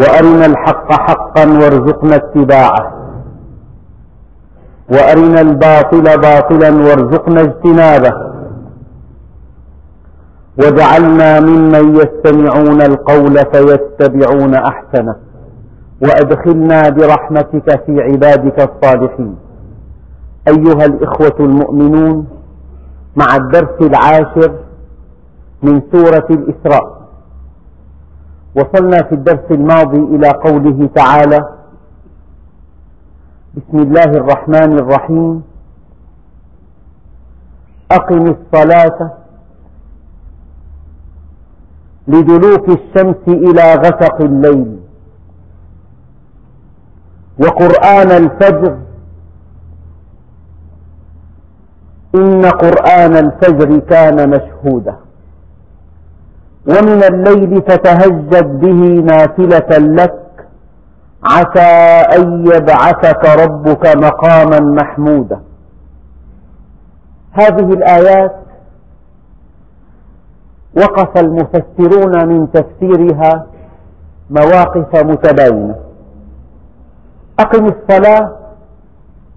وأرنا الحق حقا وارزقنا اتباعه. وأرنا الباطل باطلا وارزقنا اجتنابه. واجعلنا ممن يستمعون القول فيتبعون أحسنه. وأدخلنا برحمتك في عبادك الصالحين. أيها الإخوة المؤمنون مع الدرس العاشر من سورة الإسراء وصلنا في الدرس الماضي إلى قوله تعالى بسم الله الرحمن الرحيم. أقم الصلاة لدلوك الشمس إلى غسق الليل وقرآن الفجر. إن قرآن الفجر كان مشهودا. ومن الليل فتهجد به نافلة لك. عسى أن يبعثك ربك مقاما محمودا. هذه الآيات وقف المفسرون من تفسيرها مواقف متباينة. أقم الصلاة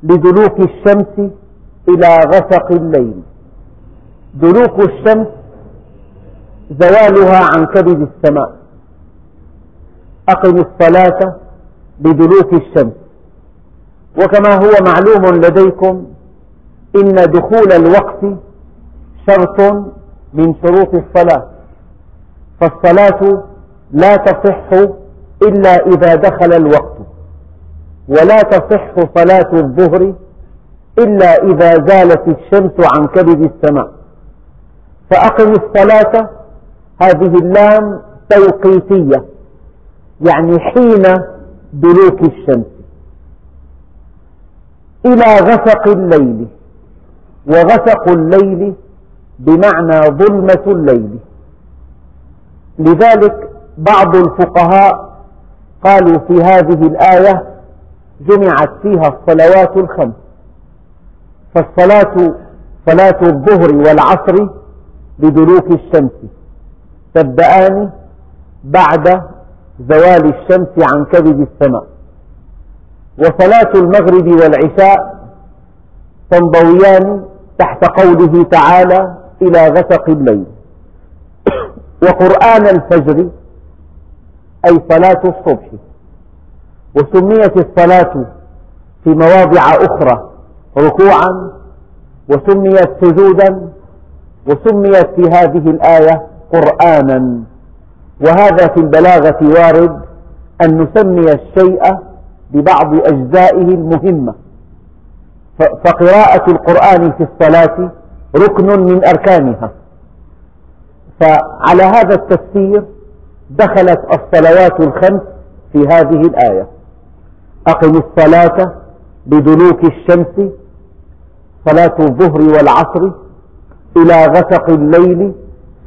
لدلوك الشمس إلى غسق الليل. دلوك الشمس زوالها عن كبد السماء. أقم الصلاة بدلوك الشمس. وكما هو معلوم لديكم إن دخول الوقت شرط من شروط الصلاة. فالصلاة لا تصح إلا إذا دخل الوقت. ولا تصح صلاة الظهر إلا إذا زالت الشمس عن كبد السماء. فأقم الصلاة هذه اللام توقيتية يعني حين دلوك الشمس. إلى غسق الليل وغسق الليل بمعنى ظلمة الليل. لذلك بعض الفقهاء قالوا في هذه الآية جمعت فيها الصلوات الخمس. فالصلاة صلاة الظهر والعصر بدلوك الشمس. تبدأان بعد زوال الشمس عن كبد السماء. وصلاة المغرب والعشاء تنضويان تحت قوله تعالى إلى غسق الليل. وقرآن الفجر أي صلاة الصبح. وسميت الصلاة في مواضع أخرى ركوعا وسميت سجودا وسميت في هذه الآية قرآنا وهذا في البلاغة وارد أن نسمي الشيء ببعض أجزائه المهمة. فقراءة القرآن في الصلاة ركن من أركانها. فعلى هذا التفسير دخلت الصلوات الخمس في هذه الآية. أقم الصلاة بدلوك الشمس صلاة الظهر والعصر إلى غسق الليل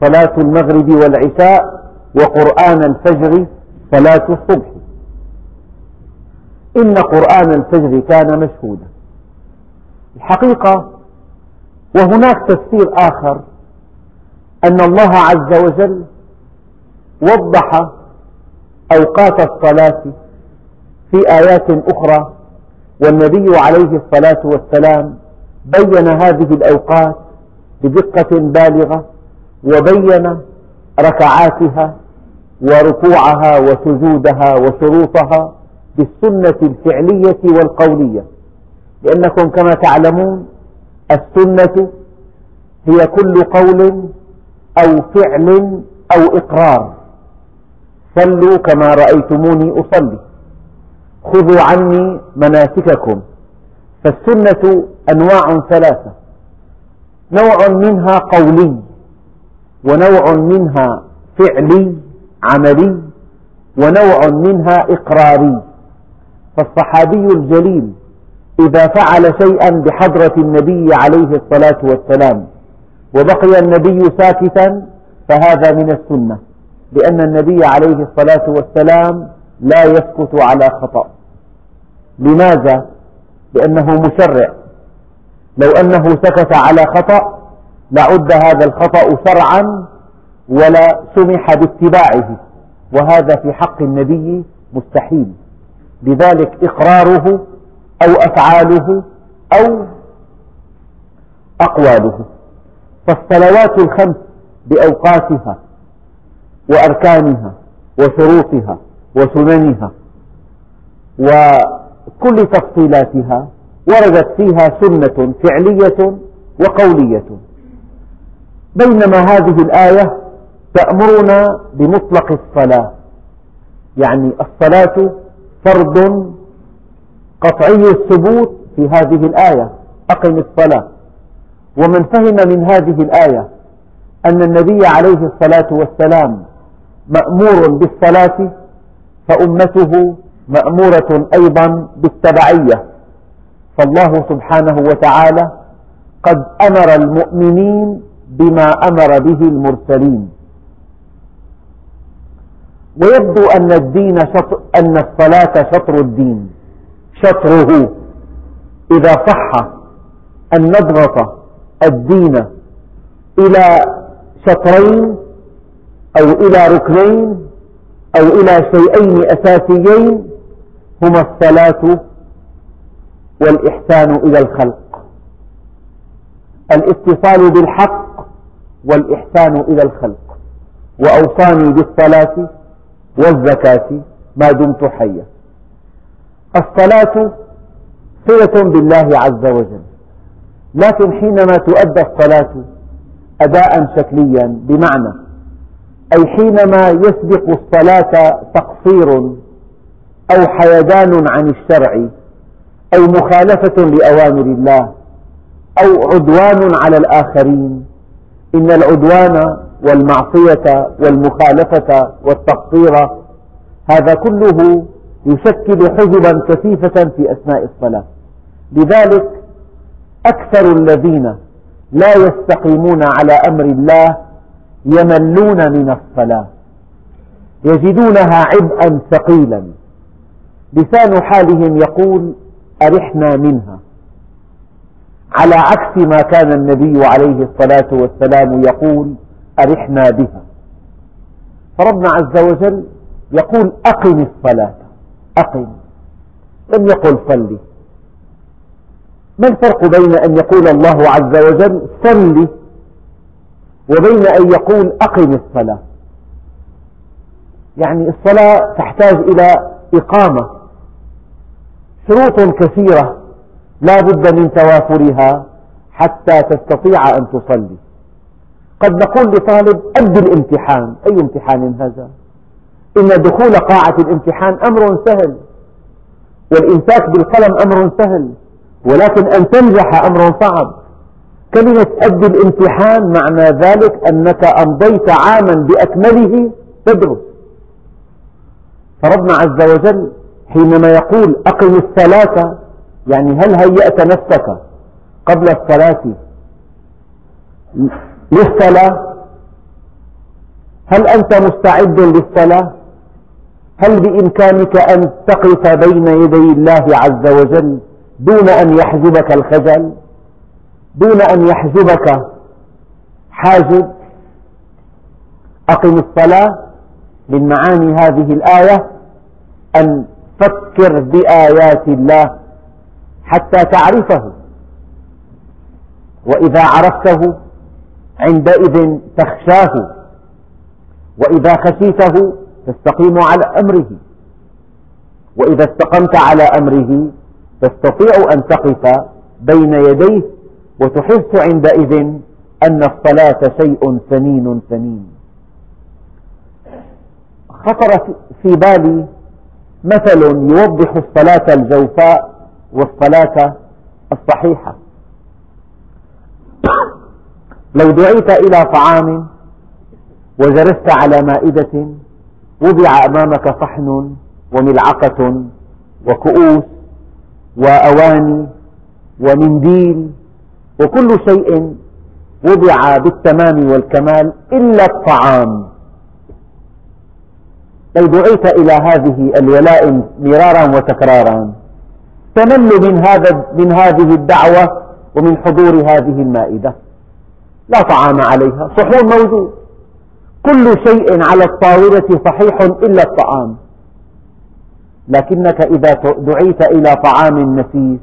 صلاة المغرب والعشاء وقرآن الفجر صلاة الصبح. إن قرآن الفجر كان مشهودا. الحقيقة وهناك تفسير آخر أن الله عز وجل وضح أوقات الصلاة في آيات أخرى والنبي عليه الصلاة والسلام بين هذه الأوقات بدقة بالغة وبين ركعاتها وركوعها وسجودها وشروطها بالسنة الفعلية والقولية. لأنكم كما تعلمون السنة هي كل قول أو فعل أو إقرار. صلوا كما رأيتموني أصلي. خذوا عني مناسككم. فالسنة أنواع ثلاثة. نوع منها قولي. ونوع منها فعلي عملي ونوع منها إقراري. فالصحابي الجليل إذا فعل شيئا بحضرة النبي عليه الصلاة والسلام وبقي النبي ساكتا فهذا من السنة لأن النبي عليه الصلاة والسلام لا يسكت على خطأ. لماذا؟ لأنه مشرع. لو أنه سكت على خطأ لعد هذا الخطأ شرعا ولا سمح باتباعه وهذا في حق النبي مستحيل. لذلك إقراره أو أفعاله أو أقواله. فالصلوات الخمس بأوقاتها وأركانها وشروطها وسننها وكل تفصيلاتها وردت فيها سنة فعلية وقولية. بينما هذه الآية تأمرنا بمطلق الصلاة. يعني الصلاة فرض قطعي الثبوت في هذه الآية. أقم الصلاة. ومن فهم من هذه الآية أن النبي عليه الصلاة والسلام مأمور بالصلاة فأمته مأمورة أيضا بالتبعية. فالله سبحانه وتعالى قد أمر المؤمنين بما أمر به المرسلين. ويبدو أن الدين شطر أن الصلاة شطر الدين. شطره إذا صح أن نضغط الدين إلى شطرين أو إلى ركنين أو إلى شيئين أساسيين هما الصلاة والإحسان إلى الخلق. الاتصال بالحق والإحسان إلى الخلق. وأوصاني بالصلاة والزكاة ما دمت حيا. الصلاة صلة بالله عز وجل. لكن حينما تؤدى الصلاة أداء شكليا بمعنى أي حينما يسبق الصلاة تقصير أو حيدان عن الشرع أو مخالفة لأوامر الله أو عدوان على الآخرين إن العدوان والمعصية والمخالفة والتقصير هذا كله يشكل حجبا كثيفة في أثناء الصلاة. لذلك أكثر الذين لا يستقيمون على أمر الله يملون من الصلاة. يجدونها عبئا ثقيلا. لسان حالهم يقول أرحنا منها. على عكس ما كان النبي عليه الصلاة والسلام يقول أرحنا بها. فربنا عز وجل يقول أقم الصلاة. أقم. لم يقل صلي. ما الفرق بين أن يقول الله عز وجل صلي وبين أن يقول أقم الصلاة؟ يعني الصلاة تحتاج إلى إقامة. شروط كثيرة. لا بد من توافرها حتى تستطيع أن تصلي. قد نقول لطالب أد الامتحان. أي امتحان هذا؟ إن دخول قاعة الامتحان أمر سهل والإمساك بالقلم أمر سهل ولكن أن تنجح أمر صعب. كلمة أد الامتحان معنى ذلك أنك أمضيت عاما بأكمله تدرس. فربنا عز وجل حينما يقول أقم الصلاة يعني هل هيأت نفسك قبل الصلاة للصلاة؟ هل أنت مستعد للصلاة؟ هل بإمكانك أن تقف بين يدي الله عز وجل دون أن يحجبك الخجل؟ دون أن يحجبك حاجب؟ أقم الصلاة من معاني هذه الآية. أن فكر بآيات الله حتى تعرفه. وإذا عرفته عندئذ تخشاه. وإذا خشيته تستقيم على أمره. وإذا استقمت على أمره تستطيع أن تقف بين يديه وتحس عندئذ أن الصلاة شيء ثمين ثمين خطر في بالي مثل يوضح الصلاة الجوفاء والصلاة الصحيحة. لو دعيت إلى طعام وجلست على مائدة وضع أمامك صحن وملعقة وكؤوس وأواني ومنديل وكل شيء وضع بالتمام والكمال إلا الطعام. لو دعيت إلى هذه الولائم مرارا وتكرارا. تمل من هذا من هذه الدعوة ومن حضور هذه المائدة. لا طعام عليها صحون موجود. كل شيء على الطاولة صحيح إلا الطعام. لكنك إذا دعيت إلى طعام نفيس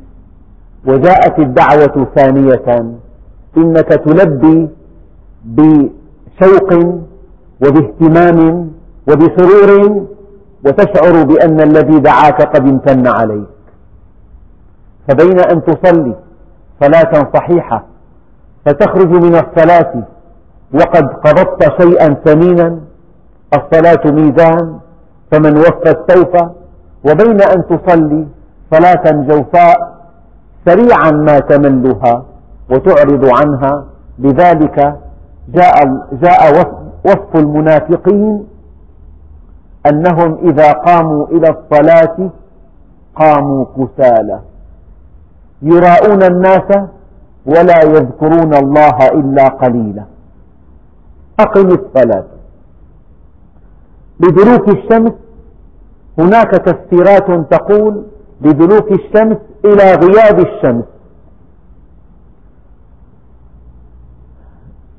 وجاءت الدعوة ثانية إنك تلبي بشوق وباهتمام وبسرور وتشعر بأن الذي دعاك قد امتن عليك. فبين أن تصلي صلاة صحيحة فتخرج من الصلاة وقد قبضت شيئا ثمينا الصلاة ميزان فمن وفى استوفى وبين أن تصلي صلاة جوفاء سريعا ما تملها وتعرض عنها. لذلك جاء, جاء وصف المنافقين أنهم إذا قاموا إلى الصلاة قاموا كسالى. يراءون الناس ولا يذكرون الله إلا قليلا. أقم الصلاة. لدلوك الشمس هناك تفسيرات تقول لدلوك الشمس إلى غياب الشمس.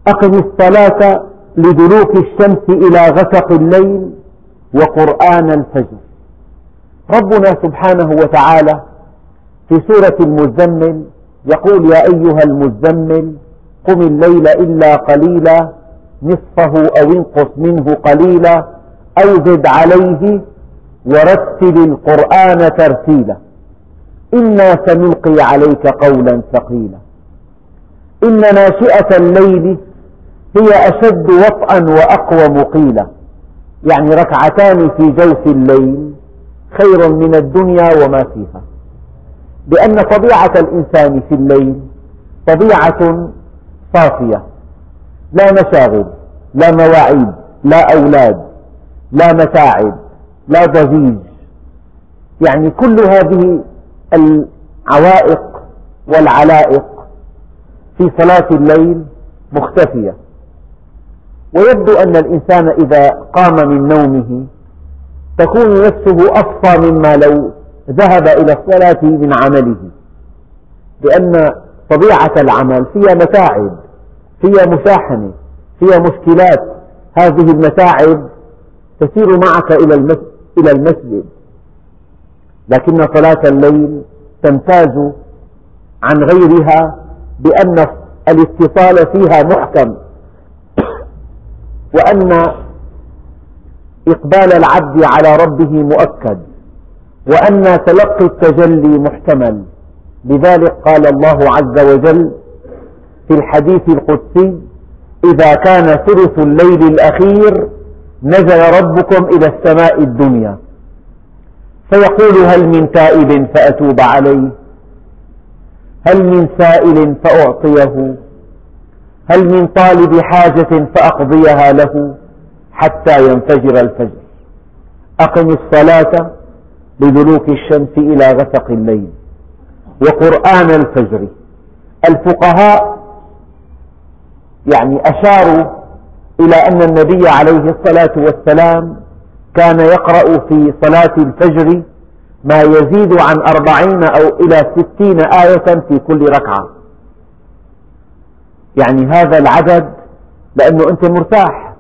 أقم الصلاة لدلوك الشمس إلى غسق الليل وقرآن الفجر. ربنا سبحانه وتعالى في سورة المزمل يقول يا أيها المزمل قم الليل إلا قليلا نصفه أو انقص منه قليلا أو زد عليه ورتل القرآن ترتيلا إنا سنلقي عليك قولا ثقيلا إن ناشئة الليل هي أشد وطئا وأقوم قيلا يعني ركعتان في جوف الليل خير من الدنيا وما فيها لأن طبيعة الإنسان في الليل طبيعة صافية. لا مشاغل لا مواعيد لا أولاد لا متاعب لا ضجيج يعني كل هذه العوائق والعلائق في صلاة الليل مختفية. ويبدو أن الإنسان إذا قام من نومه تكون نفسه أصفى مما لو ذهب إلى الصلاة من عمله. لأن طبيعة العمل فيها متاعب فيها مشاحنة فيها مشكلات. هذه المتاعب تسير معك إلى المسجد. لكن صلاة الليل تمتاز عن غيرها بأن الاتصال فيها محكم. وأن إقبال العبد على ربه مؤكد. وأن تلقي التجلي محتمل. لذلك قال الله عز وجل في الحديث القدسي إذا كان ثلث الليل الأخير نزل ربكم إلى السماء الدنيا. فيقول هل من تائب فأتوب عليه؟ هل من سائل فأعطيه؟ هل من طالب حاجة فأقضيها له حتى ينفجر الفجر؟ أقم الصلاة بدلوك الشمس إلى غسق الليل وقرآن الفجر. الفقهاء يعني أشاروا إلى أن النبي عليه الصلاة والسلام كان يقرأ في صلاة الفجر ما يزيد عن أربعين أو إلى ستين آية في كل ركعة. يعني هذا العدد لأنه أنت مرتاح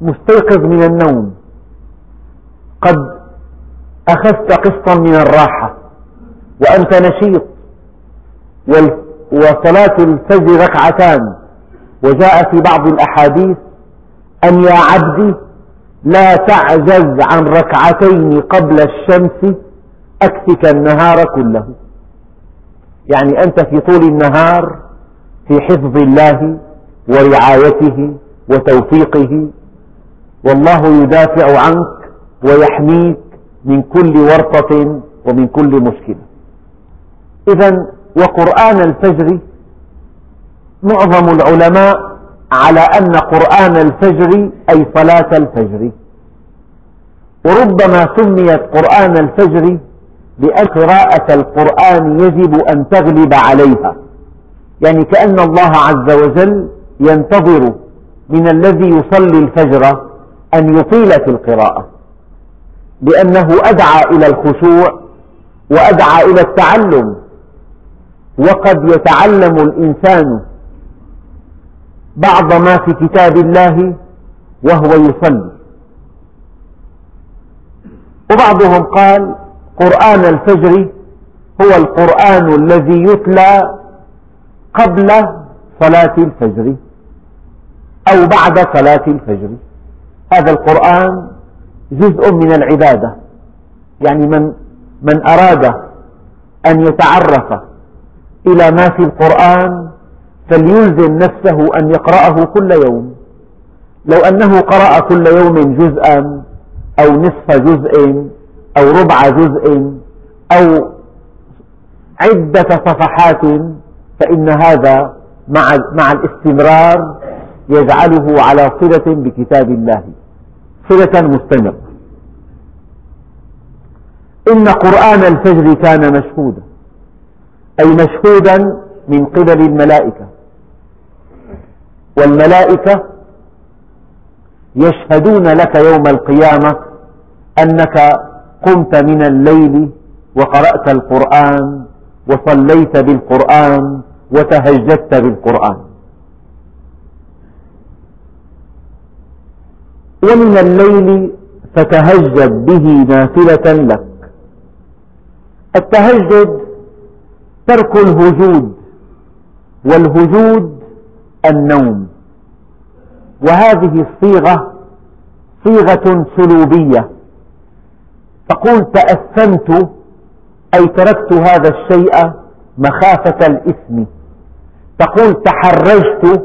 مستيقظ من النوم قد أخذت قسطا من الراحة وأنت نشيط وصلاة الفجر ركعتان وجاء في بعض الأحاديث أن يا عبدي لا تعجز عن ركعتين قبل الشمس أكفك النهار كله. يعني أنت في طول النهار في حفظ الله ورعايته وتوفيقه والله يدافع عنك ويحميك من كل ورطة ومن كل مشكلة إذا وقرآن الفجر معظم العلماء على أن قرآن الفجر أي صلاة الفجر. وربما سميت قرآن الفجر لأن قراءة القرآن يجب أن تغلب عليها. يعني كأن الله عز وجل ينتظر من الذي يصلي الفجر أن يطيل في القراءة. لأنه أدعى إلى الخشوع وأدعى إلى التعلم. وقد يتعلم الإنسان بعض ما في كتاب الله وهو يصلي. وبعضهم قال قرآن الفجر هو القرآن الذي يتلى قبل صلاة الفجر أو بعد صلاة الفجر. هذا القرآن جزء من العبادة. يعني من من أراد أن يتعرف إلى ما في القرآن فليلزم نفسه أن يقرأه كل يوم. لو أنه قرأ كل يوم جزءا أو نصف جزء أو ربع جزء أو عدة صفحات فإن هذا مع الاستمرار يجعله على صلة بكتاب الله. صلة مستمرة. إن قرآن الفجر كان مشهودا أي مشهودا من قبل الملائكة. والملائكة يشهدون لك يوم القيامة أنك قمت من الليل وقرأت القرآن وصليت بالقرآن وتهجدت بالقرآن. ومن الليل فتهجد به نافلة لك. التهجد ترك الهجود والهجود النوم. وهذه الصيغة صيغة سلوبية. تقول تأثمت أي تركت هذا الشيء مخافة الإثم. تقول تحرجت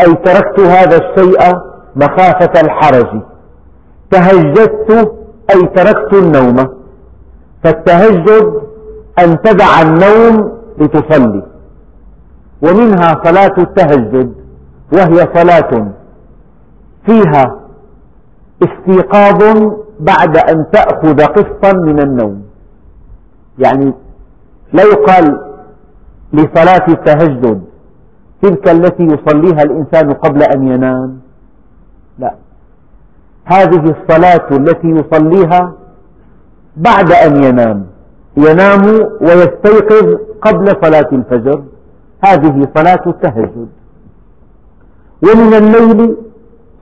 أي تركت هذا الشيء مخافة الحرج. تهجدت أي تركت النوم. فالتهجد أن تدع النوم لتصلي. ومنها صلاة التهجد وهي صلاة فيها استيقاظ بعد أن تأخذ قسطا من النوم. يعني لا يقال لصلاة التهجد تلك التي يصليها الإنسان قبل أن ينام. لا. هذه الصلاة التي يصليها بعد أن ينام. ينام ويستيقظ قبل صلاة الفجر. هذه صلاة التهجد. ومن الليل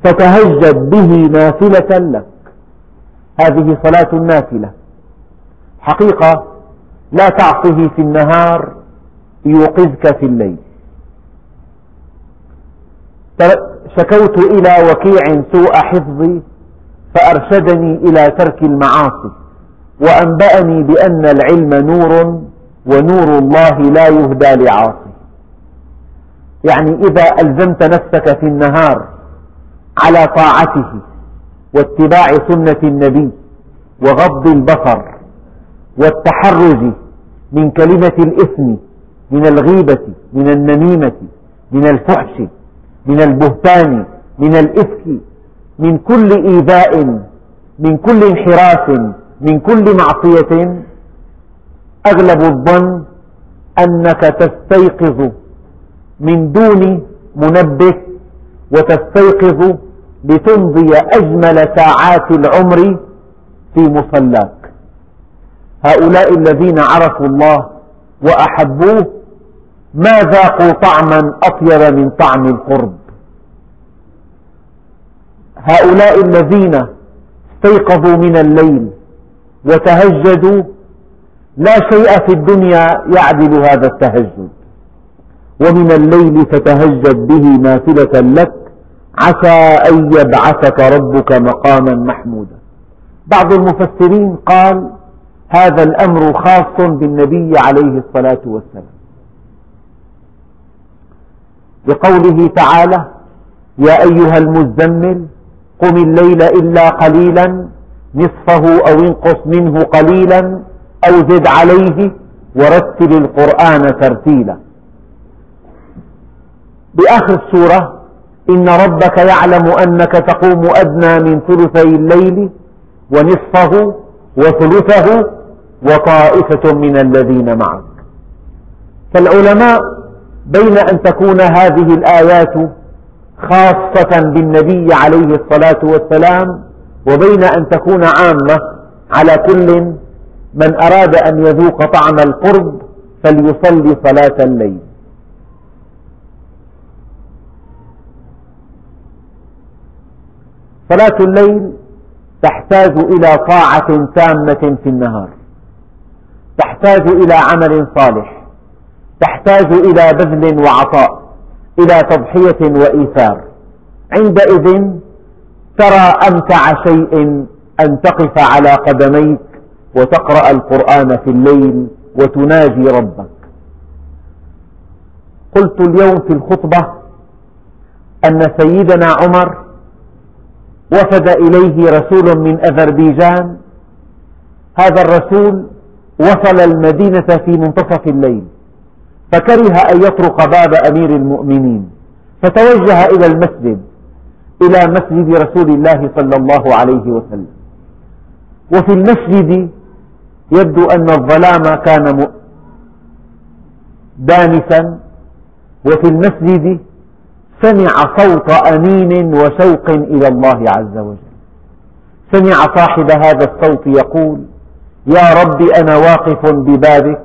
فتهجد به نافلة لك. هذه صلاة النافلة. حقيقة لا تعصه في النهار يوقظك في الليل. شكوت إلى وكيع سوء حفظي فأرشدني إلى ترك المعاصي وأنبأني بأن العلم نور ونور الله لا يهدى لعاصي. يعني إذا ألزمت نفسك في النهار على طاعته واتباع سنة النبي وغض البصر والتحرز من كلمة الإثم من الغيبة من النميمة من الفحش من البهتان من الإفك من كل إيذاء من كل انحراف من كل معصية أغلب الظن أنك تستيقظ من دون منبه وتستيقظ لتمضي أجمل ساعات العمر في مصلاك. هؤلاء الذين عرفوا الله وأحبوه ما ذاقوا طعما أطيب من طعم القرب؟ هؤلاء الذين استيقظوا من الليل وتهجدوا لا شيء في الدنيا يعدل هذا التهجد. ومن الليل فتهجد به نافلة لك عسى أن يبعثك ربك مقاما محمودا. بعض المفسرين قال هذا الأمر خاص بالنبي عليه الصلاة والسلام. لقوله تعالى يا أيها المزمل قم الليل إلا قليلا نصفه أو انقص منه قليلا أو زد عليه ورتل القرآن ترتيلا. بآخر السورة إن ربك يعلم أنك تقوم أدنى من ثلثي الليل ونصفه وثلثه وطائفة من الذين معك. فالعلماء بين أن تكون هذه الآيات خاصة بالنبي عليه الصلاة والسلام وبين أن تكون عامة على كل من أراد أن يذوق طعم القرب فليصلي صلاة الليل. صلاة الليل تحتاج إلى طاعة تامة في النهار تحتاج إلى عمل صالح. تحتاج إلى بذل وعطاء إلى تضحية وإيثار. عندئذ ترى أمتع شيء أن تقف على قدميك وتقرأ القرآن في الليل وتناجي ربك. قلت اليوم في الخطبة أن سيدنا عمر وفد إليه رسول من أذربيجان. هذا الرسول وصل المدينة في منتصف الليل. فكره أن يطرق باب أمير المؤمنين فتوجه إلى المسجد إلى مسجد رسول الله صلى الله عليه وسلم. وفي المسجد يبدو أن الظلام كان دانسا وفي المسجد سمع صوت أنين وشوق إلى الله عز وجل. سمع صاحب هذا الصوت يقول يا رب أنا واقف ببابك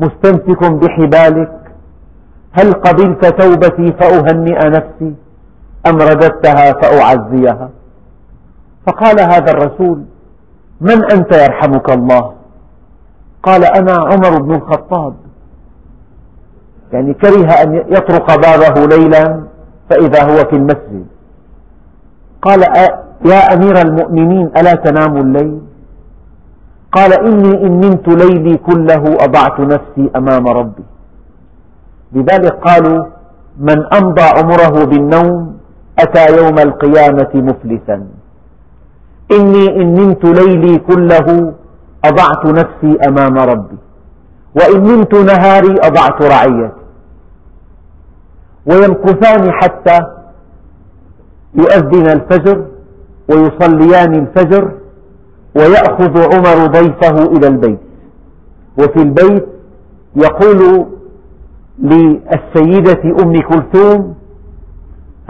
مستمسك بحبالك. هل قبلت توبتي فأهنئ نفسي؟ أم رددتها فأعزيها؟ فقال هذا الرسول من أنت يرحمك الله؟ قال أنا عمر بن الخطاب. يعني كره أن يطرق بابه ليلا فإذا هو في المسجد. قال يا أمير المؤمنين ألا تنام الليل؟ قال إني إن نمت ليلي كله أضعت نفسي أمام ربي. لذلك قالوا من أمضى عمره بالنوم أتى يوم القيامة مفلسا. إني إن نمت ليلي كله أضعت نفسي أمام ربي. وإن نمت نهاري أضعت رعيتي. ويمكثان حتى يؤذن الفجر ويصليان الفجر ويأخذ عمر ضيفه إلى البيت. وفي البيت يقول للسيدة أم كلثوم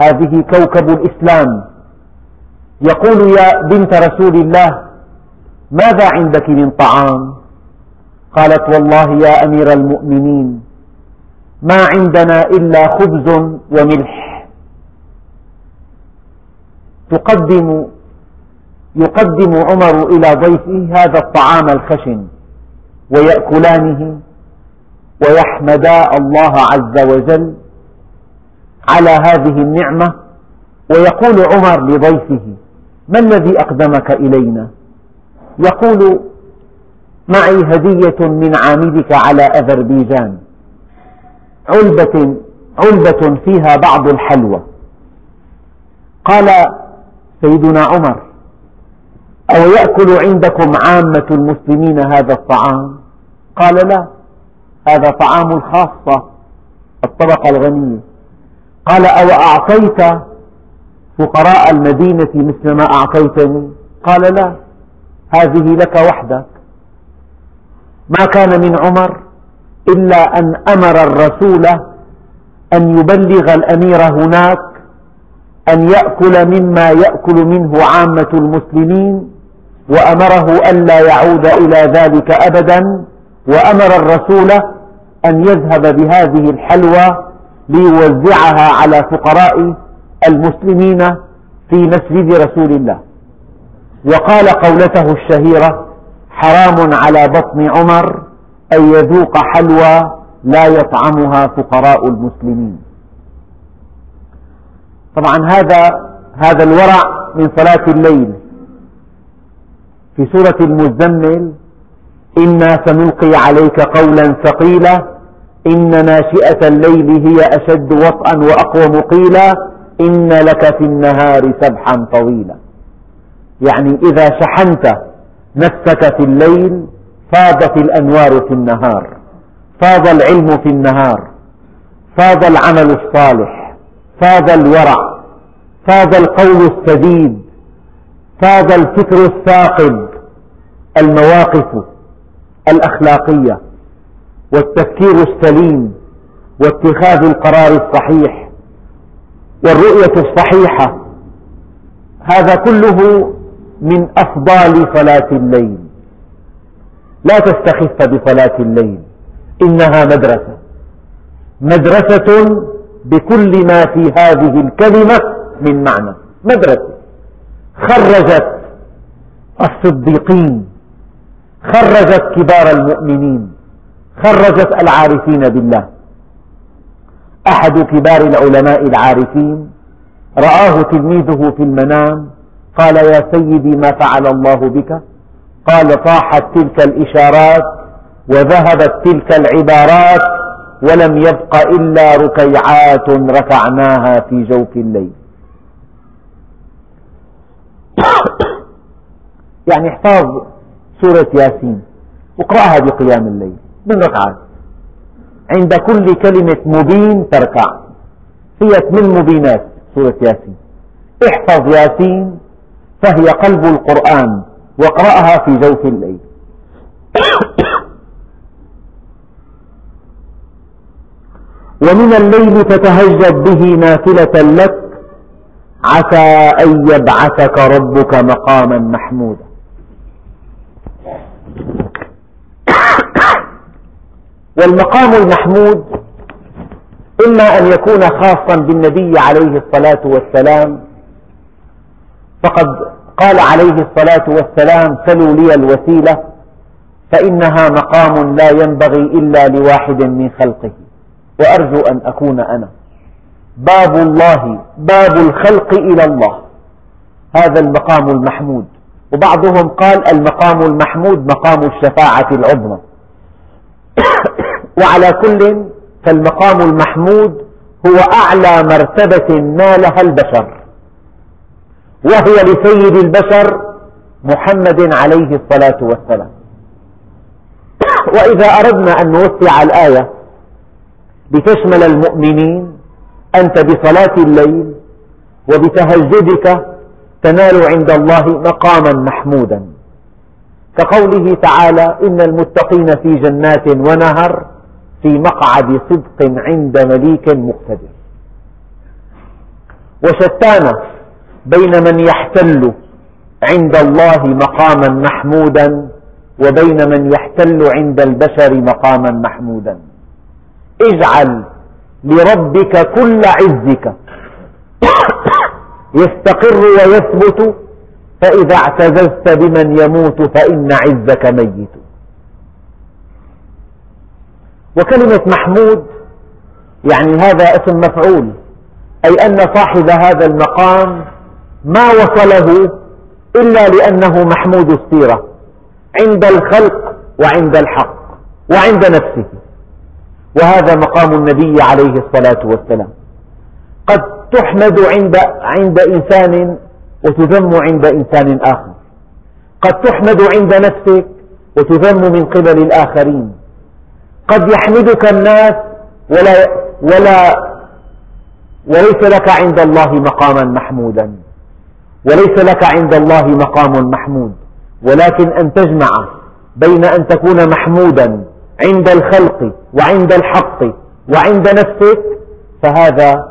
هذه كوكب الإسلام. يقول يا بنت رسول الله ماذا عندك من طعام؟ قالت والله يا أمير المؤمنين ما عندنا إلا خبز وملح. تقدم يقدم عمر إلى ضيفه هذا الطعام الخشن ويأكلانه ويحمدا الله عز وجل على هذه النعمة. ويقول عمر لضيفه ما الذي أقدمك إلينا؟ يقول معي هدية من عاملك على أذربيجان علبة, علبة فيها بعض الحلوى. قال سيدنا عمر أو يأكل عندكم عامة المسلمين هذا الطعام؟ قال لا هذا طعام الخاصة الطبقة الغنية. قال أو أعطيت فقراء المدينة مثل ما أعطيتني؟ قال لا هذه لك وحدك. ما كان من عمر إلا أن أمر الرسول أن يبلغ الأمير هناك أن يأكل مما يأكل منه عامة المسلمين وأمره ألا يعود إلى ذلك أبدا وأمر الرسول أن يذهب بهذه الحلوى ليوزعها على فقراء المسلمين في مسجد رسول الله. وقال قولته الشهيرة حرام على بطن عمر أن يذوق حلوى لا يطعمها فقراء المسلمين. طبعا هذا هذا الورع من صلاة الليل. في سورة المزمل إنا سنلقي عليك قولا ثقيلا إن ناشئة الليل هي أشد وطئا وأقوم قيلا إن لك في النهار سبحا طويلا. يعني إذا شحنت نفسك في الليل فاضت الأنوار في النهار فاض العلم في النهار فاض العمل الصالح فاض الورع فاض القول السديد فاض الفكر الثاقب المواقف الأخلاقية والتفكير السليم واتخاذ القرار الصحيح والرؤية الصحيحة هذا كله من أفضال صلاة الليل. لا تستخف بصلاة الليل إنها مدرسة. مدرسة بكل ما في هذه الكلمة من معنى. مدرسة. خرجت الصديقين خرجت كبار المؤمنين خرجت العارفين بالله. أحد كبار العلماء العارفين رآه تلميذه في المنام قال يا سيدي ما فعل الله بك؟ قال طاحت تلك الإشارات وذهبت تلك العبارات ولم يبق إلا ركيعات ركعناها في جوف الليل. يعني احفظ سورة ياسين. واقرأها بقيام الليل من ركعات عند كل كلمة مبين تركع. هي من مبينات سورة ياسين. احفظ ياسين فهي قلب القرآن واقرأها في جوف الليل. ومن الليل تتهجد به نافلة لك عسى أن يبعثك ربك مقاما محمودا. والمقام المحمود إما أن يكون خاصا بالنبي عليه الصلاة والسلام فقد قال عليه الصلاة والسلام سلوا لي الوسيلة فإنها مقام لا ينبغي إلا لواحد من خلقه وأرجو أن أكون أنا. باب الله باب الخلق إلى الله هذا المقام المحمود. وبعضهم قال المقام المحمود مقام الشفاعة العظمى. وعلى كل فالمقام المحمود هو أعلى مرتبة نالها البشر وهي لسيد البشر محمد عليه الصلاة والسلام. وإذا أردنا أن نوسع الآية لتشمل المؤمنين أنت بصلاة الليل وبتهجدك تنال عند الله مقاما محمودا. كقوله تعالى إن المتقين في جنات ونهر في مقعد صدق عند مليك مقتدر. وشتان بين من يحتل عند الله مقاما محمودا وبين من يحتل عند البشر مقاما محمودا. اجعل لربك كل عزك. يستقر ويثبت فإذا اعتززت بمن يموت فإن عزك ميت. وكلمة محمود يعني هذا اسم مفعول أي أن صاحب هذا المقام ما وصله إلا لأنه محمود السيرة عند الخلق وعند الحق وعند نفسه. وهذا مقام النبي عليه الصلاة والسلام. قد تحمد عند عند إنسان وتذم عند إنسان آخر. قد تحمد عند نفسك وتذم من قبل الآخرين. قد يحمدك الناس ولا ولا وليس لك عند الله مقاما محمودا. وليس لك عند الله مقام محمود. ولكن أن تجمع بين أن تكون محمودا عند الخلق وعند الحق وعند نفسك فهذا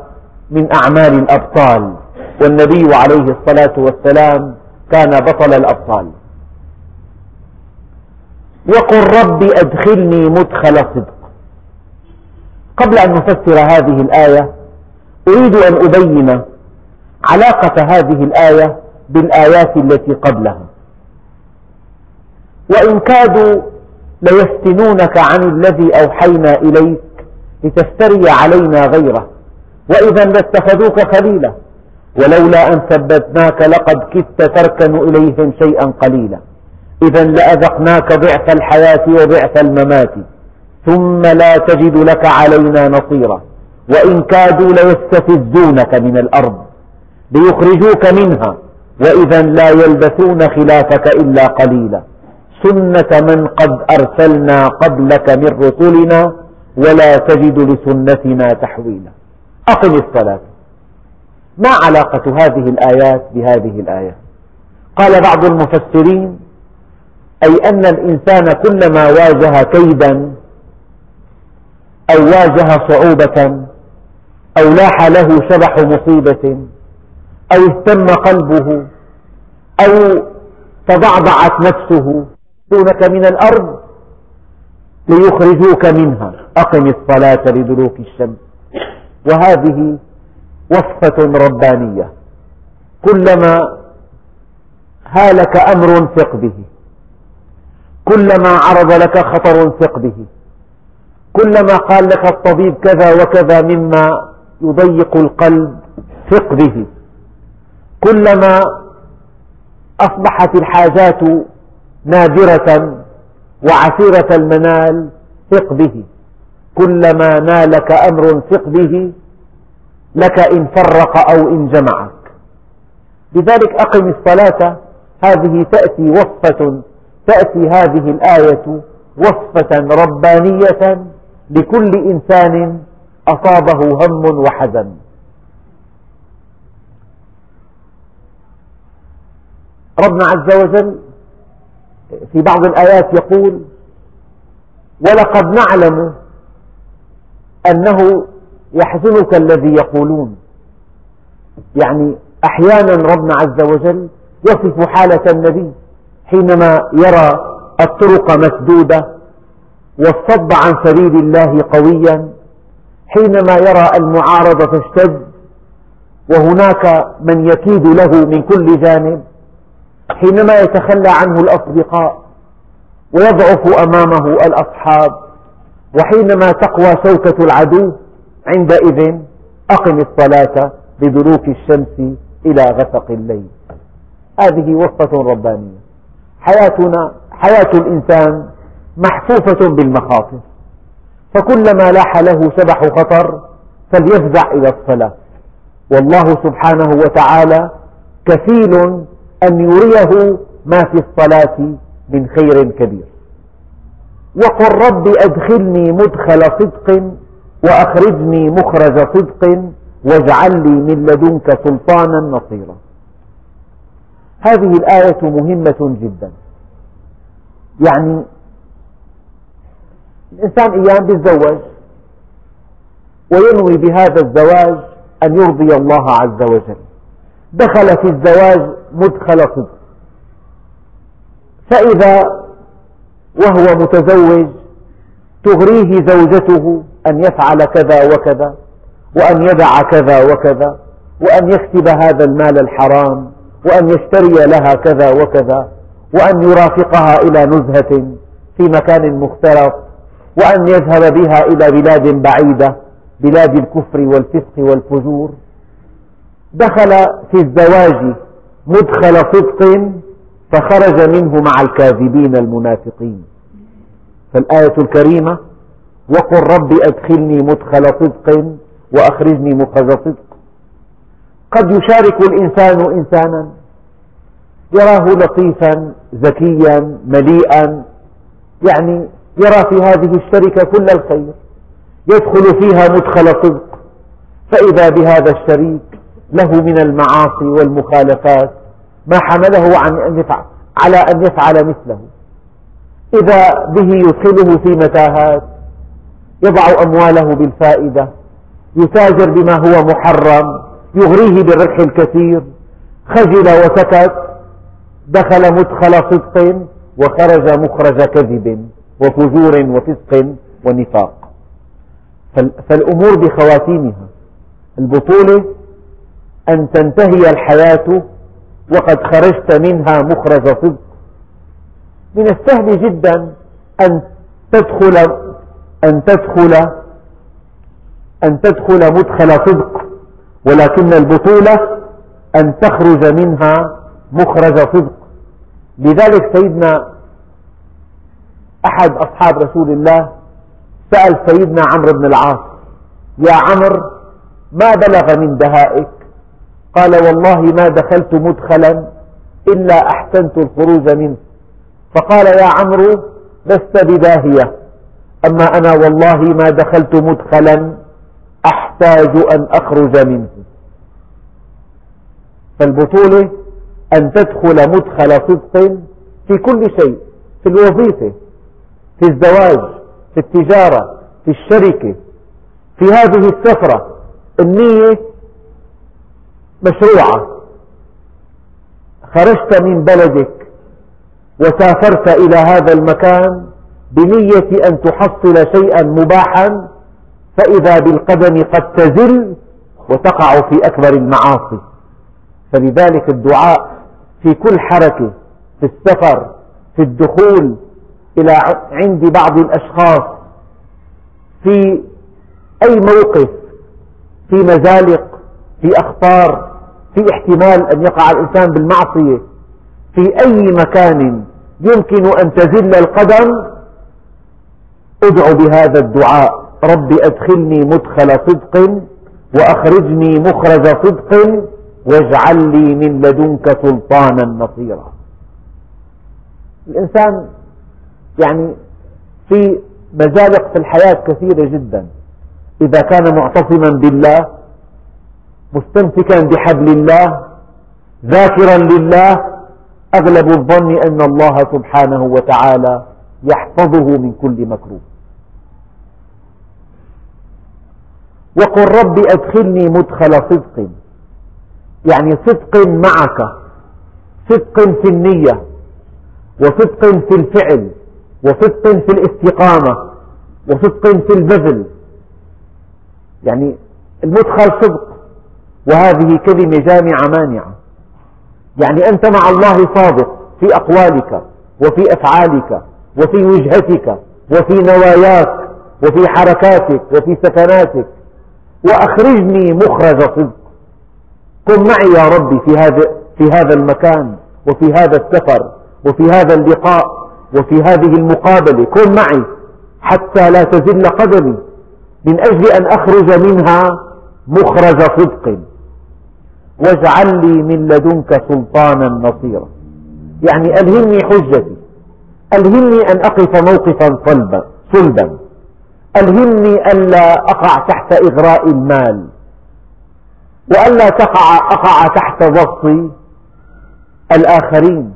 من أعمال الأبطال. والنبي عليه الصلاة والسلام كان بطل الأبطال. وقل رب أدخلني مدخل صدق. قبل أن نفسر هذه الآية أريد أن أبين علاقة هذه الآية بالآيات التي قبلها. وإن كادوا ليفتنونك عن الذي أوحينا إليك لتفتري علينا غيره. وإذا لاتخذوك خليلا ولولا أن ثبتناك لقد كدت تركن إليهم شيئا قليلا. إذا لأذقناك ضعف الحياة وضعف الممات ثم لا تجد لك علينا نصيرا وإن كادوا ليستفزونك من الأرض ليخرجوك منها وإذا لا يلبثون خلافك إلا قليلا. سنة من قد أرسلنا قبلك من رسلنا ولا تجد لسنتنا تحويلا. أقم الصلاة. ما علاقة هذه الآيات بهذه الآية؟ قال بعض المفسرين أي أن الإنسان كلما واجه كيدا أو واجه صعوبة أو لاح له شبح مصيبة أو اهتم قلبه أو تضعضعت نفسه دونك من الأرض ليخرجوك منها. أقم الصلاة لدلوك الشمس. وهذه وصفة ربانية. كلما هالك أمر ثق به. كلما عرض لك خطر ثق به. كلما قال لك الطبيب كذا وكذا مما يضيق القلب ثق به. كلما أصبحت الحاجات نادرة وعسيرة المنال ثق به. كلما نالك أمر ثق به. لك إن فرق أو إن جمعك. لذلك أقم الصلاة. هذه تأتي وصفة تأتي هذه الآية وصفة ربانية لكل إنسان أصابه هم وحزن. ربنا عز وجل في بعض الآيات يقول ولقد نعلم أنه يحزنك الذي يقولون يعني أحيانا ربنا عز وجل يصف حالة النبي حينما يرى الطرق مسدودة والصد عن سبيل الله قويا حينما يرى المعارضة تشتد وهناك من يكيد له من كل جانب حينما يتخلى عنه الأصدقاء ويضعف أمامه الأصحاب وحينما تقوى شوكة العدو عندئذ أقم الصلاة بدلوك الشمس إلى غسق الليل. هذه وصفة ربانية. حياتنا حياة الإنسان محفوفة بالمخاطر. فكلما لاح له شبح خطر فليفزع إلى الصلاة. والله سبحانه وتعالى كفيل أن يريه ما في الصلاة من خير كبير. وقل رب أدخلني مدخل صدق وأخرجني مخرج صدق واجعل لي من لدنك سلطانا نصيرا. هذه الآية مهمة جدا. يعني الإنسان أيام يتزوج وينوي بهذا الزواج أن يرضي الله عز وجل. دخل في الزواج مدخل صدق فإذا وهو متزوج تغريه زوجته أن يفعل كذا وكذا وأن يدع كذا وكذا وأن يكسب هذا المال الحرام. وأن يشتري لها كذا وكذا وأن يرافقها إلى نزهة في مكان مختلط وأن يذهب بها إلى بلاد بعيدة بلاد الكفر والفسق والفجور. دخل في الزواج مدخل صدق فخرج منه مع الكاذبين المنافقين. فالآية الكريمة وقل رب أدخلني مدخل صدق وأخرجني مخرج صدق. قد يشارك الإنسان إنسانا يراه لطيفا ذكيا مليئا يعني يرى في هذه الشركة كل الخير يدخل فيها مدخل صدق. فإذا بهذا الشريك له من المعاصي والمخالفات ما حمله عن أن يفعل على أن يفعل مثله. إذا به يدخله في متاهات يضع أمواله بالفائدة يتاجر بما هو محرم يغريه بالربح الكثير خجل وسكت. دخل مدخل صدق وخرج مخرج كذب وفجور وفسق ونفاق. فالأمور بخواتيمها. البطولة أن تنتهي الحياة وقد خرجت منها مخرج صدق. من السهل جدا أن تدخل أن تدخل أن تدخل مدخل صدق. ولكن البطولة أن تخرج منها مخرج صدق. لذلك سيدنا أحد أصحاب رسول الله سأل سيدنا عمرو بن العاص يا عمرو ما بلغ من دهائك؟ قال والله ما دخلت مدخلا إلا أحسنت الخروج منه. فقال يا عمرو لست بداهية أما أنا والله ما دخلت مدخلا أحتاج أن أخرج منه. فالبطولة أن تدخل مدخل صدق في كل شيء في الوظيفة في الزواج في التجارة في الشركة في هذه السفرة. النية مشروعة. خرجت من بلدك وسافرت إلى هذا المكان بنية أن تحصل شيئا مباحا فإذا بالقدم قد تزل وتقع في أكبر المعاصي. فلذلك الدعاء في كل حركة في السفر في الدخول إلى عند بعض الأشخاص في أي موقف في مزالق في أخطار في احتمال أن يقع الإنسان بالمعصية في أي مكان يمكن أن تزل القدم ادع بهذا الدعاء. رب أدخلني مدخل صدق وأخرجني مخرج صدق واجعل لي من لدنك سلطانا نصيرا. الإنسان يعني في مزالق في الحياة كثيرة جدا. إذا كان معتصما بالله مستمسكا بحبل الله ذاكرا لله أغلب الظن أن الله سبحانه وتعالى يحفظه من كل مكروه. وقل رب أدخلني مدخل صدق. يعني صدق معك صدق في النية وصدق في الفعل وصدق في الاستقامة وصدق في البذل. يعني المدخل صدق وهذه كلمة جامعة مانعة. يعني أنت مع الله صادق في أقوالك وفي أفعالك وفي وجهتك وفي نواياك وفي حركاتك وفي سكناتك. وأخرجني مخرج صدق. كن معي يا ربي في هذا في هذا المكان وفي هذا السفر وفي هذا اللقاء وفي هذه المقابلة. كن معي حتى لا تزل قدمي. من أجل أن أخرج منها مخرج صدق. واجعل لي من لدنك سلطانا نصيرا. يعني ألهمني حجتي. ألهمني أن أقف موقفا صلبا صلبا. ألهمني ألا أقع تحت إغراء المال وألا تقع أقع تحت ضغط الآخرين.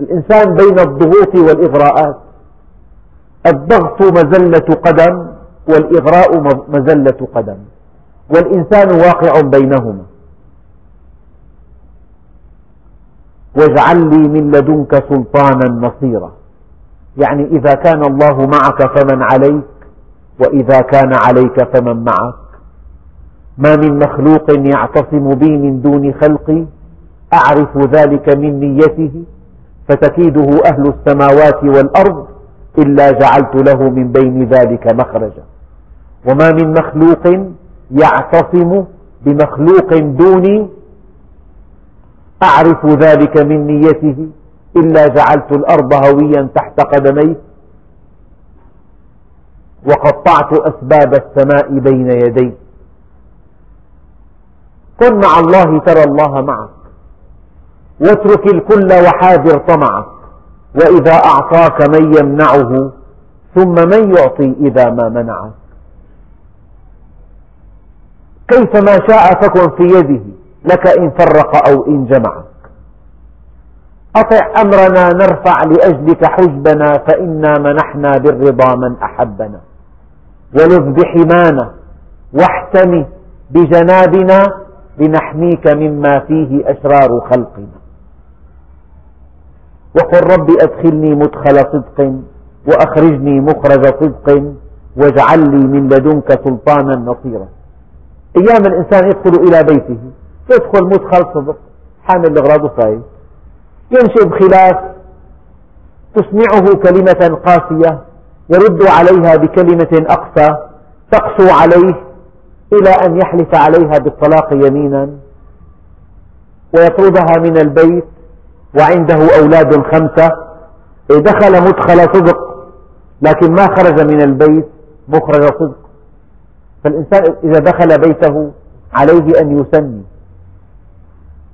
الإنسان بين الضغوط والإغراءات. الضغط مزلة قدم والإغراء مزلة قدم. والإنسان واقع بينهما. واجعل لي من لدنك سلطانا نصيرا. يعني إذا كان الله معك فمن عليك وإذا كان عليك فمن معك. ما من مخلوق يعتصم بي من دون خلقي أعرف ذلك من نيته فتكيده أهل السماوات والأرض إلا جعلت له من بين ذلك مخرجا. وما من مخلوق يعتصم بمخلوق دوني أعرف ذلك من نيته إلا جعلت الأرض هويا تحت قدميه. وقطعت أسباب السماء بين يديه كن مع الله ترى الله معك. واترك الكل وحاذر طمعك. وإذا أعطاك من يمنعه ثم من يعطي إذا ما منعك كيفما شاء فكن في يده لك إن فرق أو إن جمعك. أطع أمرنا نرفع لأجلك حجبنا فإنا منحنا بالرضا من أحبنا. ولذ بحمانا واحتمي بجنابنا لنحميك مما فيه أشرار خلقنا. وقل رب أدخلني مدخل صدق وأخرجني مخرج صدق واجعل لي من لدنك سلطانا نصيرا. أيام الإنسان يدخل إلى بيته يدخل مدخل صدق. حامل الأغراض وفايت ينشئ خلاف تسمعه كلمة قاسية. يرد عليها بكلمة أقسى تقسو عليه إلى أن يحلف عليها بالطلاق يمينا ويطردها من البيت وعنده أولاد خمسة. دخل مدخل صدق لكن ما خرج من البيت مخرج صدق. فالإنسان إذا دخل بيته عليه أن يسمي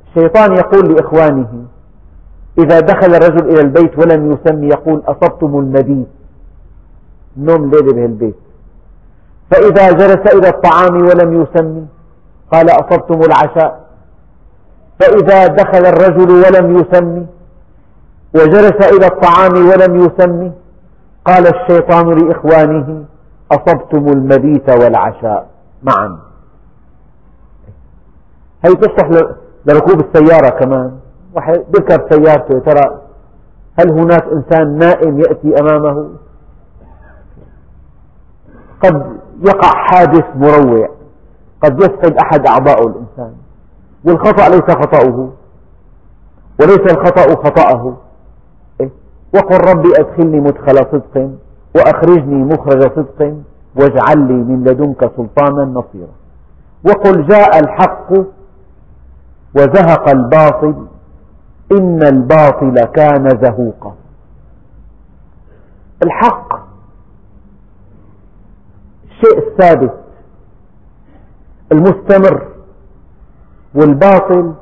الشيطان يقول لإخوانه إذا دخل الرجل إلى البيت ولم يسمي يقول أصبتم المبيت نوم ليلة بهالبيت فإذا جلس إلى الطعام ولم يسمي قال أصبتم العشاء. فإذا دخل الرجل ولم يسمي وجلس إلى الطعام ولم يسمه قال الشيطان لإخوانه أصبتم المبيت والعشاء معا. هي تصلح لركوب السيارة كمان. واحد يركب سيارته ترى هل هناك إنسان نائم يأتي أمامه؟ قد يقع حادث مروع قد يفقد أحد أعضاء الإنسان. والخطأ ليس خطأه وليس الخطأ خطأه. إيه؟ وقل ربي أدخلني مدخل صدق وأخرجني مخرج صدق واجعل لي من لدنك سلطانا نصيرا. وقل جاء الحق وزهق الباطل إن الباطل كان زهوقا. الحق الشيء الثابت المستمر والباطل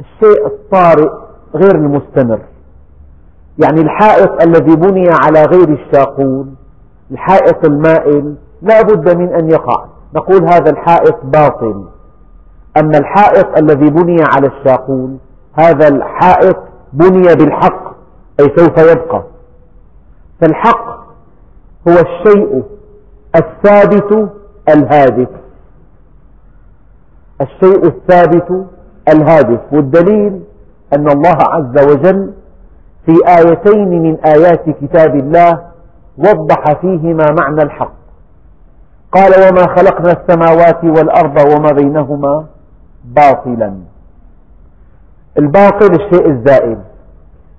الشيء الطارئ غير المستمر. يعني الحائط الذي بني على غير الشاقول الحائط المائل لا بد من أن يقع. نقول هذا الحائط باطل. أما الحائط الذي بني على الشاقول هذا الحائط بني بالحق أي سوف يبقى. فالحق هو الشيء الثابت الهادف. الشيء الثابت الهادف. والدليل أن الله عز وجل في آيتين من آيات كتاب الله وضح فيهما معنى الحق. قال وما خلقنا السماوات والأرض وما بينهما باطلا. الباطل الشيء الزائل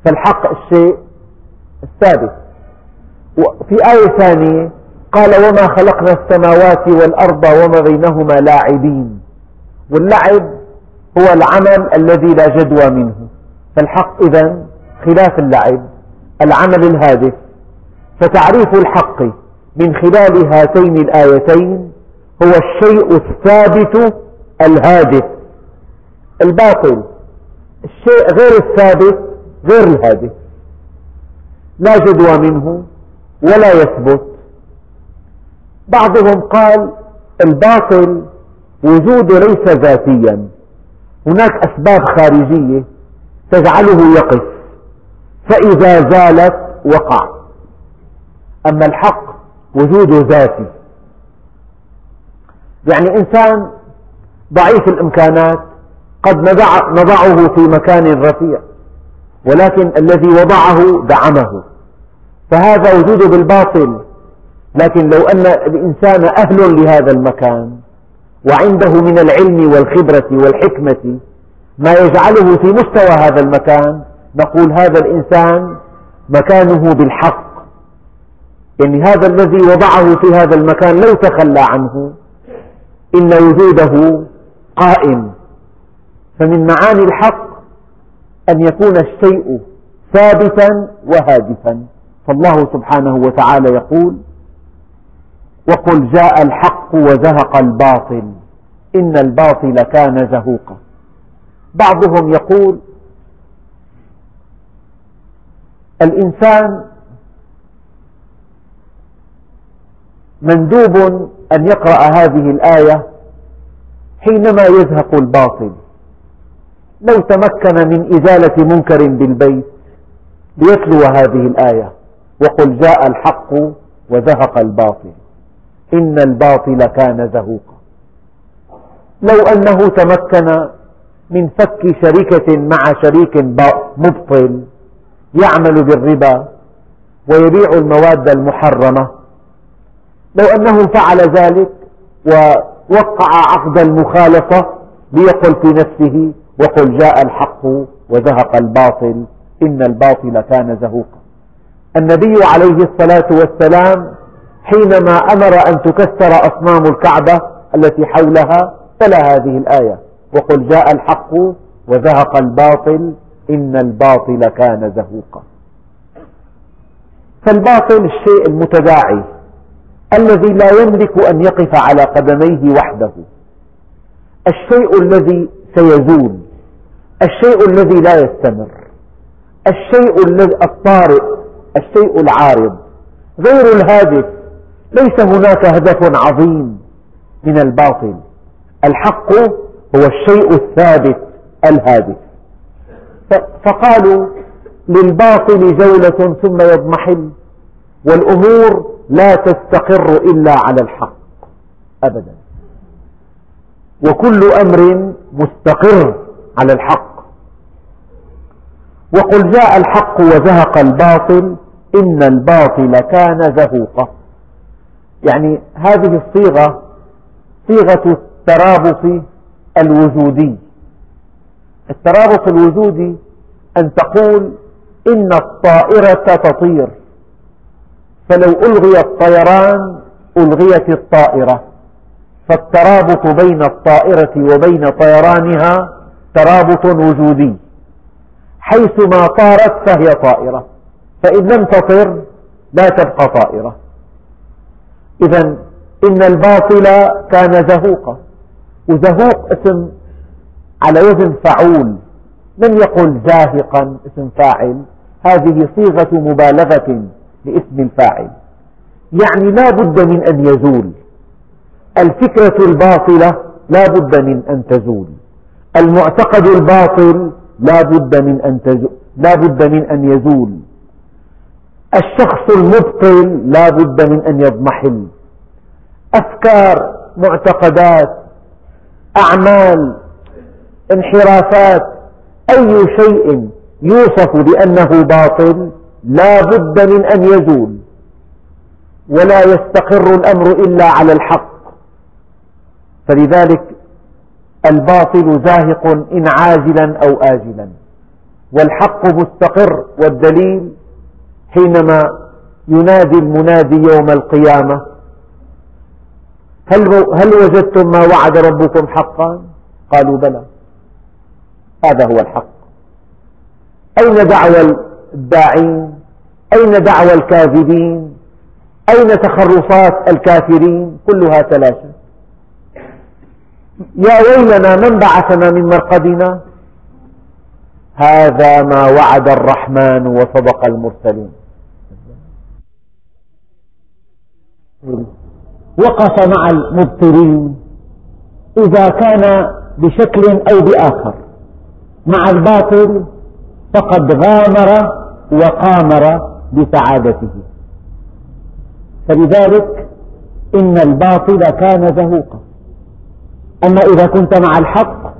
فالحق الشيء الثابت. وفي آية ثانية قال وما خلقنا السماوات والأرض وما بينهما لاعبين واللعب هو العمل الذي لا جدوى منه فالحق إذا خلاف اللعب العمل الهادف فتعريف الحق من خلال هاتين الآيتين هو الشيء الثابت الهادف الباطل الشيء غير الثابت غير الهادف لا جدوى منه ولا يثبت بعضهم قال الباطل وجوده ليس ذاتيا. هناك أسباب خارجية تجعله يقف. فإذا زالت وقع. أما الحق وجوده ذاتي. يعني إنسان ضعيف الإمكانات قد نضعه في مكان رفيع ولكن الذي وضعه دعمه. فهذا وجوده بالباطل لكن لو أن الإنسان أهل لهذا المكان وعنده من العلم والخبرة والحكمة ما يجعله في مستوى هذا المكان نقول هذا الإنسان مكانه بالحق. يعني هذا الذي وضعه في هذا المكان لو تخلى عنه إن وجوده قائم. فمن معاني الحق أن يكون الشيء ثابتا وهادفا. فالله سبحانه وتعالى يقول وقل جاء الحق وزهق الباطل إن الباطل كان زهوقا. بعضهم يقول الإنسان مندوب أن يقرأ هذه الآية حينما يزهق الباطل. لو تمكن من إزالة منكر بالبيت ليتلو هذه الآية وقل جاء الحق وزهق الباطل. إن الباطل كان زهوقا. لو أنه تمكن من فك شركة مع شريك مبطل يعمل بالربا ويبيع المواد المحرمة. لو أنه فعل ذلك ووقع عقد المخالفة ليقل في نفسه وقل جاء الحق وزهق الباطل إن الباطل كان زهوقا. النبي عليه الصلاة والسلام حينما أمر أن تكسر أصنام الكعبة التي حولها تلا هذه الآية. وقل جاء الحق وزهق الباطل إن الباطل كان زهوقا. فالباطل الشيء المتداعي الذي لا يملك أن يقف على قدميه وحده. الشيء الذي سيزول. الشيء الذي لا يستمر. الشيء الطارئ. الشيء العارض. غير الهادف. ليس هناك هدف عظيم من الباطل. الحق هو الشيء الثابت الهادف. فقالوا للباطل جولة ثم يضمحل والأمور لا تستقر إلا على الحق أبدا. وكل أمر مستقر على الحق. وقل جاء الحق وزهق الباطل إن الباطل كان زهوقا. يعني هذه الصيغة صيغة الترابط الوجودي. الترابط الوجودي أن تقول إن الطائرة تطير. فلو ألغي الطيران ألغيت الطائرة. فالترابط بين الطائرة وبين طيرانها ترابط وجودي. حيثما طارت فهي طائرة. فإن لم تطر لا تبقى طائرة. إذا إن الباطل كان زهوقا. وزهوق اسم على وزن فعول. لم يقل زاهقا اسم فاعل. هذه صيغة مبالغة لاسم الفاعل. يعني لا بد من أن يزول. الفكرة الباطلة لا بد من أن تزول. المعتقد الباطل لا بد من أن تزول لا بد من أن يزول. الشخص المبطل لا بد من أن يضمحل. أفكار معتقدات أعمال انحرافات أي شيء يوصف بأنه باطل لا بد من أن يزول. ولا يستقر الأمر إلا على الحق. فلذلك الباطل زاهق إن عاجلا أو آجلا. والحق مستقر والدليل حينما ينادي المنادي يوم القيامة هل, هل وجدتم ما وعد ربكم حقا؟ قالوا بلى. هذا هو الحق. أين دعوى الداعين؟ أين دعوى الكاذبين؟ أين تخرصات الكافرين؟ كلها تلاشت يا ويلنا من بعثنا من مرقدنا؟ هذا ما وعد الرحمن وصدق المرسلون وقف مع المبطلين إذا كان بشكل أو بآخر. مع الباطل فقد غامر وقامر بسعادته. فلذلك إن الباطل كان زهوقا. أما إذا كنت مع الحق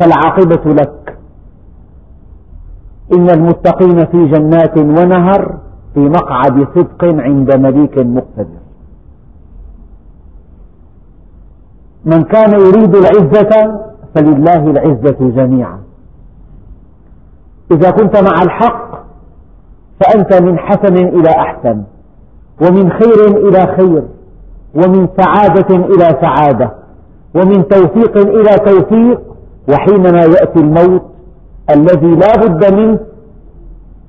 فالعاقبة لك. إن المتقين في جنات ونهر في مقعد صدق عند مليك مقتدر. من كان يريد العزة فلله العزة جميعا. إذا كنت مع الحق فأنت من حسن إلى أحسن ومن خير إلى خير ومن سعادة إلى سعادة ومن توفيق إلى توفيق وحينما يأتي الموت الذي لا بد منه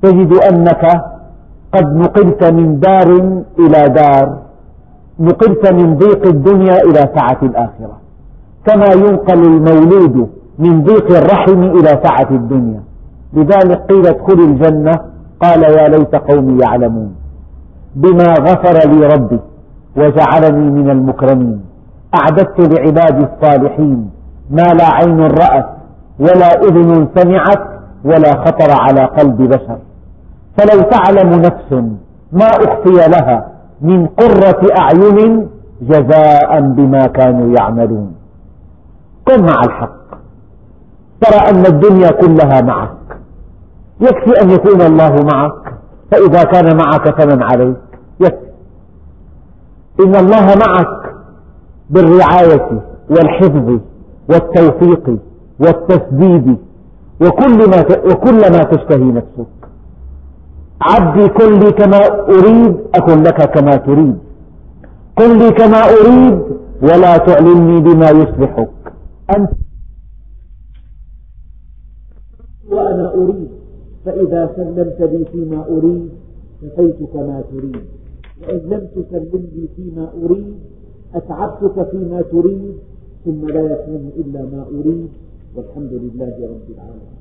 تجد أنك قد نقلت من دار إلى دار. نقلت من ضيق الدنيا إلى سعة الآخرة. كما ينقل المولود من ضيق الرحم إلى سعة الدنيا. لذلك قيل ادخل الجنة. قال يا ليت قومي يعلمون. بما غفر لي ربي وجعلني من المكرمين. أعددت لعبادي الصالحين. ما لا عين رأت ولا أذن سمعت ولا خطر على قلب بشر. فلو تعلم نفس ما أخفي لها من قرة أعين جزاء بما كانوا يعملون. كن مع الحق. ترى أن الدنيا كلها معك. يكفي أن يكون الله معك. فإذا كان معك فمن عليك. يكفي إن الله معك بالرعاية والحفظ والتوفيق والتسديد وكل ما وكل ما تشتهي نفسك عبدي كن لي كما أريد أكن لك كما تريد. كن لي كما أريد ولا تعلمني بما يصلحك. أنت وأنا أريد فإذا سلمت لي فيما أريد كفيتك ما تريد. وإن لم تسلم لي فيما أريد أتعبتك فيما تريد ثم لا يكون إلا ما أريد والحمد لله رب العالمين.